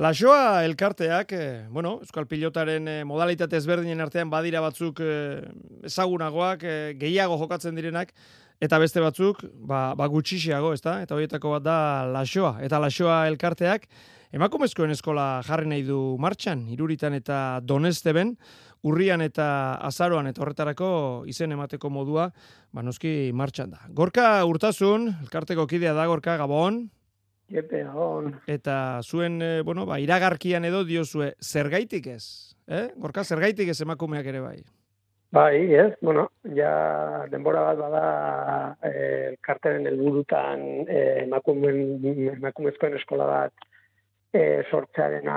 Lasoa elkarteak, eh, bueno, Euskal Pilotaren eh, modalitate ezberdinen artean badira batzuk eh, ezagunagoak, eh, gehiago jokatzen direnak, eta beste batzuk, ba, ba gutxixiago, ezta? Eta horietako bat da Lasoa. Eta Lasoa elkarteak, emakumezkoen eskola jarri nahi du martxan, iruritan eta donesteben, urrian eta azaroan eta horretarako izen emateko modua, ba noski martxan da. Gorka urtasun, elkarteko kidea da, Gorka, Gabon. Epe, on. Eta zuen, e, bueno, ba, iragarkian edo diozue, zergaitik ez? Eh? Gorka, zergaitik ez emakumeak ere bai? Bai, ez, bueno, ja denbora bat bada eh, karteren helburutan eh, emakumezkoen eskola bat eh, sortzearen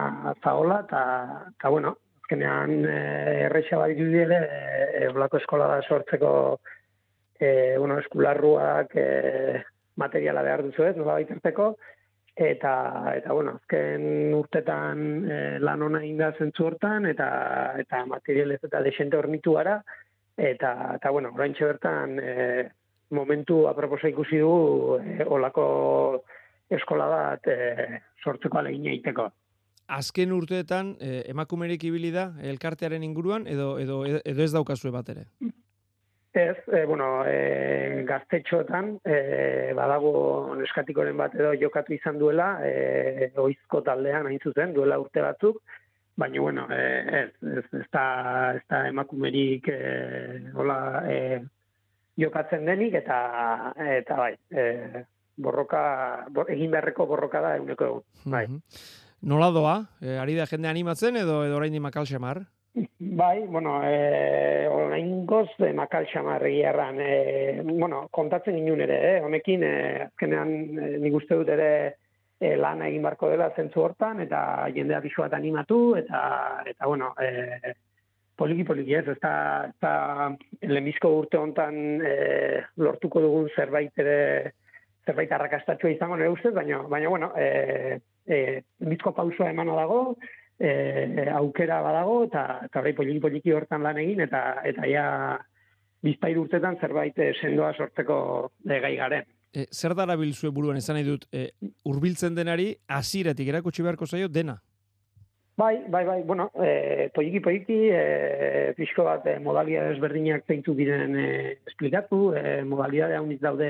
zaola, eta, bueno, azkenean eh, erreixa bat ere, eh, olako eskola da sortzeko eh, bueno, eskularruak eh, materiala behar duzu ez, nola baiterteko, eta eta bueno, azken urtetan e, lan ona inda zentzu hortan eta eta materialez eta desente hornitu gara eta eta bueno, oraintxe bertan e, momentu aproposa ikusi du e, olako eskola bat e, sortzeko alegina egiteko. Azken urteetan e, emakumerik ibili da elkartearen inguruan edo edo edo ez daukazue bat ere. Ez, e, bueno, e, gaztetxoetan, e, badago neskatikoren bat edo jokatu izan duela, e, oizko taldean hain zuzen, duela urte batzuk, baina, bueno, e, ez, ez, ez, da, ez da emakumerik e, hola, e, jokatzen denik, eta, eta bai, e, borroka, egin beharreko borroka da eguneko egun, bai. Nola doa? E, ari da jende animatzen edo, edo orain di makal Bai, bueno, eh, orain goz, eh, makal xamarri erran, eh, bueno, kontatzen inun ere, eh, honekin, eh, azkenean, eh, nik uste dut ere, eh, lan egin barko dela zentzu hortan, eta jendea bisu bat animatu, eta, eta bueno, eh, poliki poliki ez, ez da, ez da urte hontan eh, lortuko dugun zerbait ere, zerbait arrakastatxua izango nire ustez, baina, baina, bueno, eh, eh, lemizko pausua emana dago, e, aukera badago eta eta hori poliki poliki hortan lan egin eta eta ja bizpairu urtetan zerbait eh, sendoa sortzeko e, gai garen. E, zer dara bilzue buruan esan nahi dut, e, urbiltzen denari hasieratik erakutsi beharko zaio dena? Bai, bai, bai, bueno, e, poliki poliki, e, pixko bat e, modalidade ezberdinak zeintu diren e, esplikatu, e, modalidade hauniz daude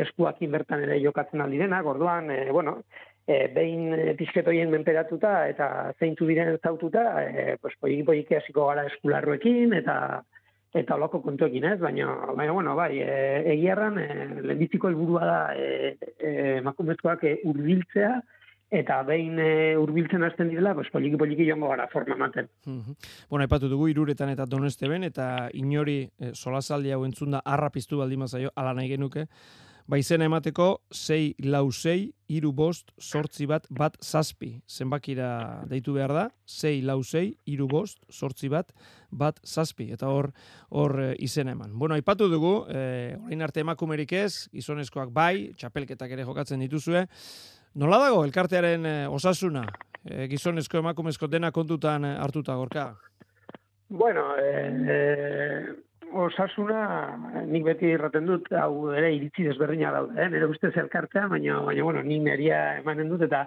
eskuakin bertan ere jokatzen aldirenak, orduan, e, bueno, e, behin e, pizketoien menperatuta eta zeintu diren zaututa, e, pues, poiki poiki hasiko gara eskularruekin eta eta olako kontuekin, ez? Baina, baina bueno, bai, e, egiarran, e, lehenbiziko helburua da e, e, makumezkoak e, urbiltzea, eta behin e, urbiltzen hasten direla, pues, poliki poliki joango gara forma maten. Bueno, epatu dugu iruretan eta doneste ben, eta inori e, solazaldi hau entzunda arrapiztu baldimazaio, ala nahi genuke, Baizen emateko 6 lau 6 iru bost sortzi bat bat zazpi. Zenbakira deitu behar da, 6 lau 6 iru bost sortzi bat bat zazpi. Eta hor hor e, izen eman. Bueno, aipatu dugu, e, orain arte emakumerik ez, gizonezkoak bai, txapelketak ere jokatzen dituzue. Nola dago elkartearen e, osasuna? E, gizonezko emakumezko dena kontutan hartuta gorka? Bueno, eh, osasuna nik beti erraten dut hau ere iritzi desberdina daude, eh? nire ustez elkartea, baina, baina bueno, nik neria emanen dut eta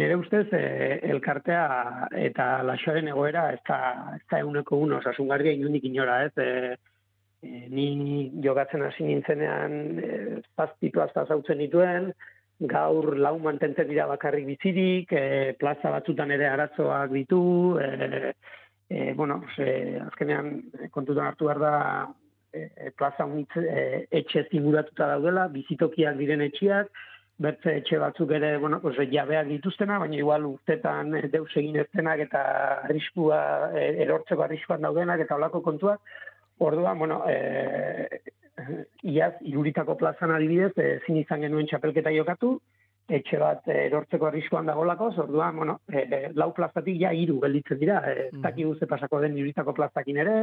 nire ustez eh, elkartea eta lasoaren egoera ez da, ez da eguneko uno, osasun garria inundik inora, ez? E, e, ni jogatzen hasi nintzenean e, zazpitu azta dituen, gaur lau mantentzen dira bakarrik bizirik, e, plaza batzutan ere arazoak ditu, e, e, bueno, ze, azkenean eh, kontutan hartu behar da e, plaza unitz e, etxe zinguratuta daudela, bizitokiak diren etxiak, bertze etxe batzuk ere, bueno, pues, jabeak dituztena, baina igual urtetan deus egin eztenak eta arriskua, e, erortzeko arriskuan daudenak eta olako kontuak, orduan, bueno, e, iaz, iruritako plazan adibidez, e, zin izan genuen txapelketa jokatu, etxe bat eh, erortzeko arriskuan dagolako, orduan, bueno, e, lau plazatik ja hiru gelditzen dira, ez mm. daki guze pasako den iruritako plazakin ere,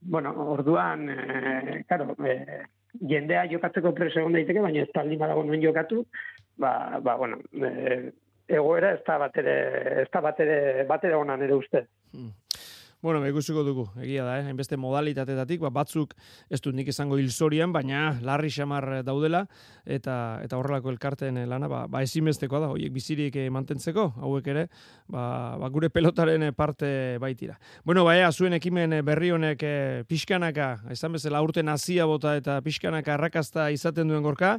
bueno, orduan, e, claro, e, jendea jokatzeko preso egon daiteke, baina ez taldi badago nuen jokatu, ba, ba bueno, e, egoera ez da bat ere, ez da bat ere, bat ere onan ere uste. Mm. Bueno, ikusiko dugu, egia da, eh? hainbeste modalitatetatik, ba, batzuk ez dut nik izango hilzorian, baina larri xamar daudela, eta eta horrelako elkarten lana, ba, ba ezinbestekoa da, horiek bizirik eh, mantentzeko, hauek ere, ba, ba gure pelotaren parte baitira. Bueno, baina, zuen ekimen berri honek eh, pixkanaka, esan bezala urten hasia bota eta pixkanaka arrakasta izaten duen gorka,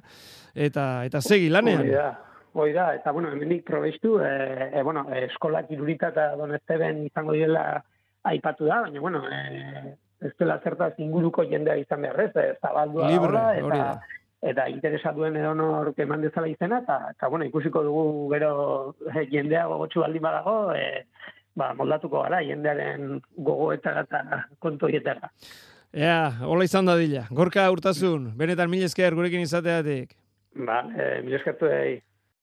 eta eta segi lanean. Hoi da, eta bueno, hemenik probestu, e, e, bueno, eskolak irurita eta donesteben izango direla aipatu da, baina, bueno, e, ez dela zertaz inguruko jendea izan behar ez, ez zabaldua Libre, eta, eta interesa duen edo nor eman dezala izena, eta, eta bueno, ikusiko dugu gero e, jendea gogotxu baldin badago, e, ba, moldatuko gara, jendearen gogoetara eta kontoietara. Ea, hola izan da dila. Gorka urtasun, benetan mil esker gurekin izateatik. Ba, e, mil eskertu.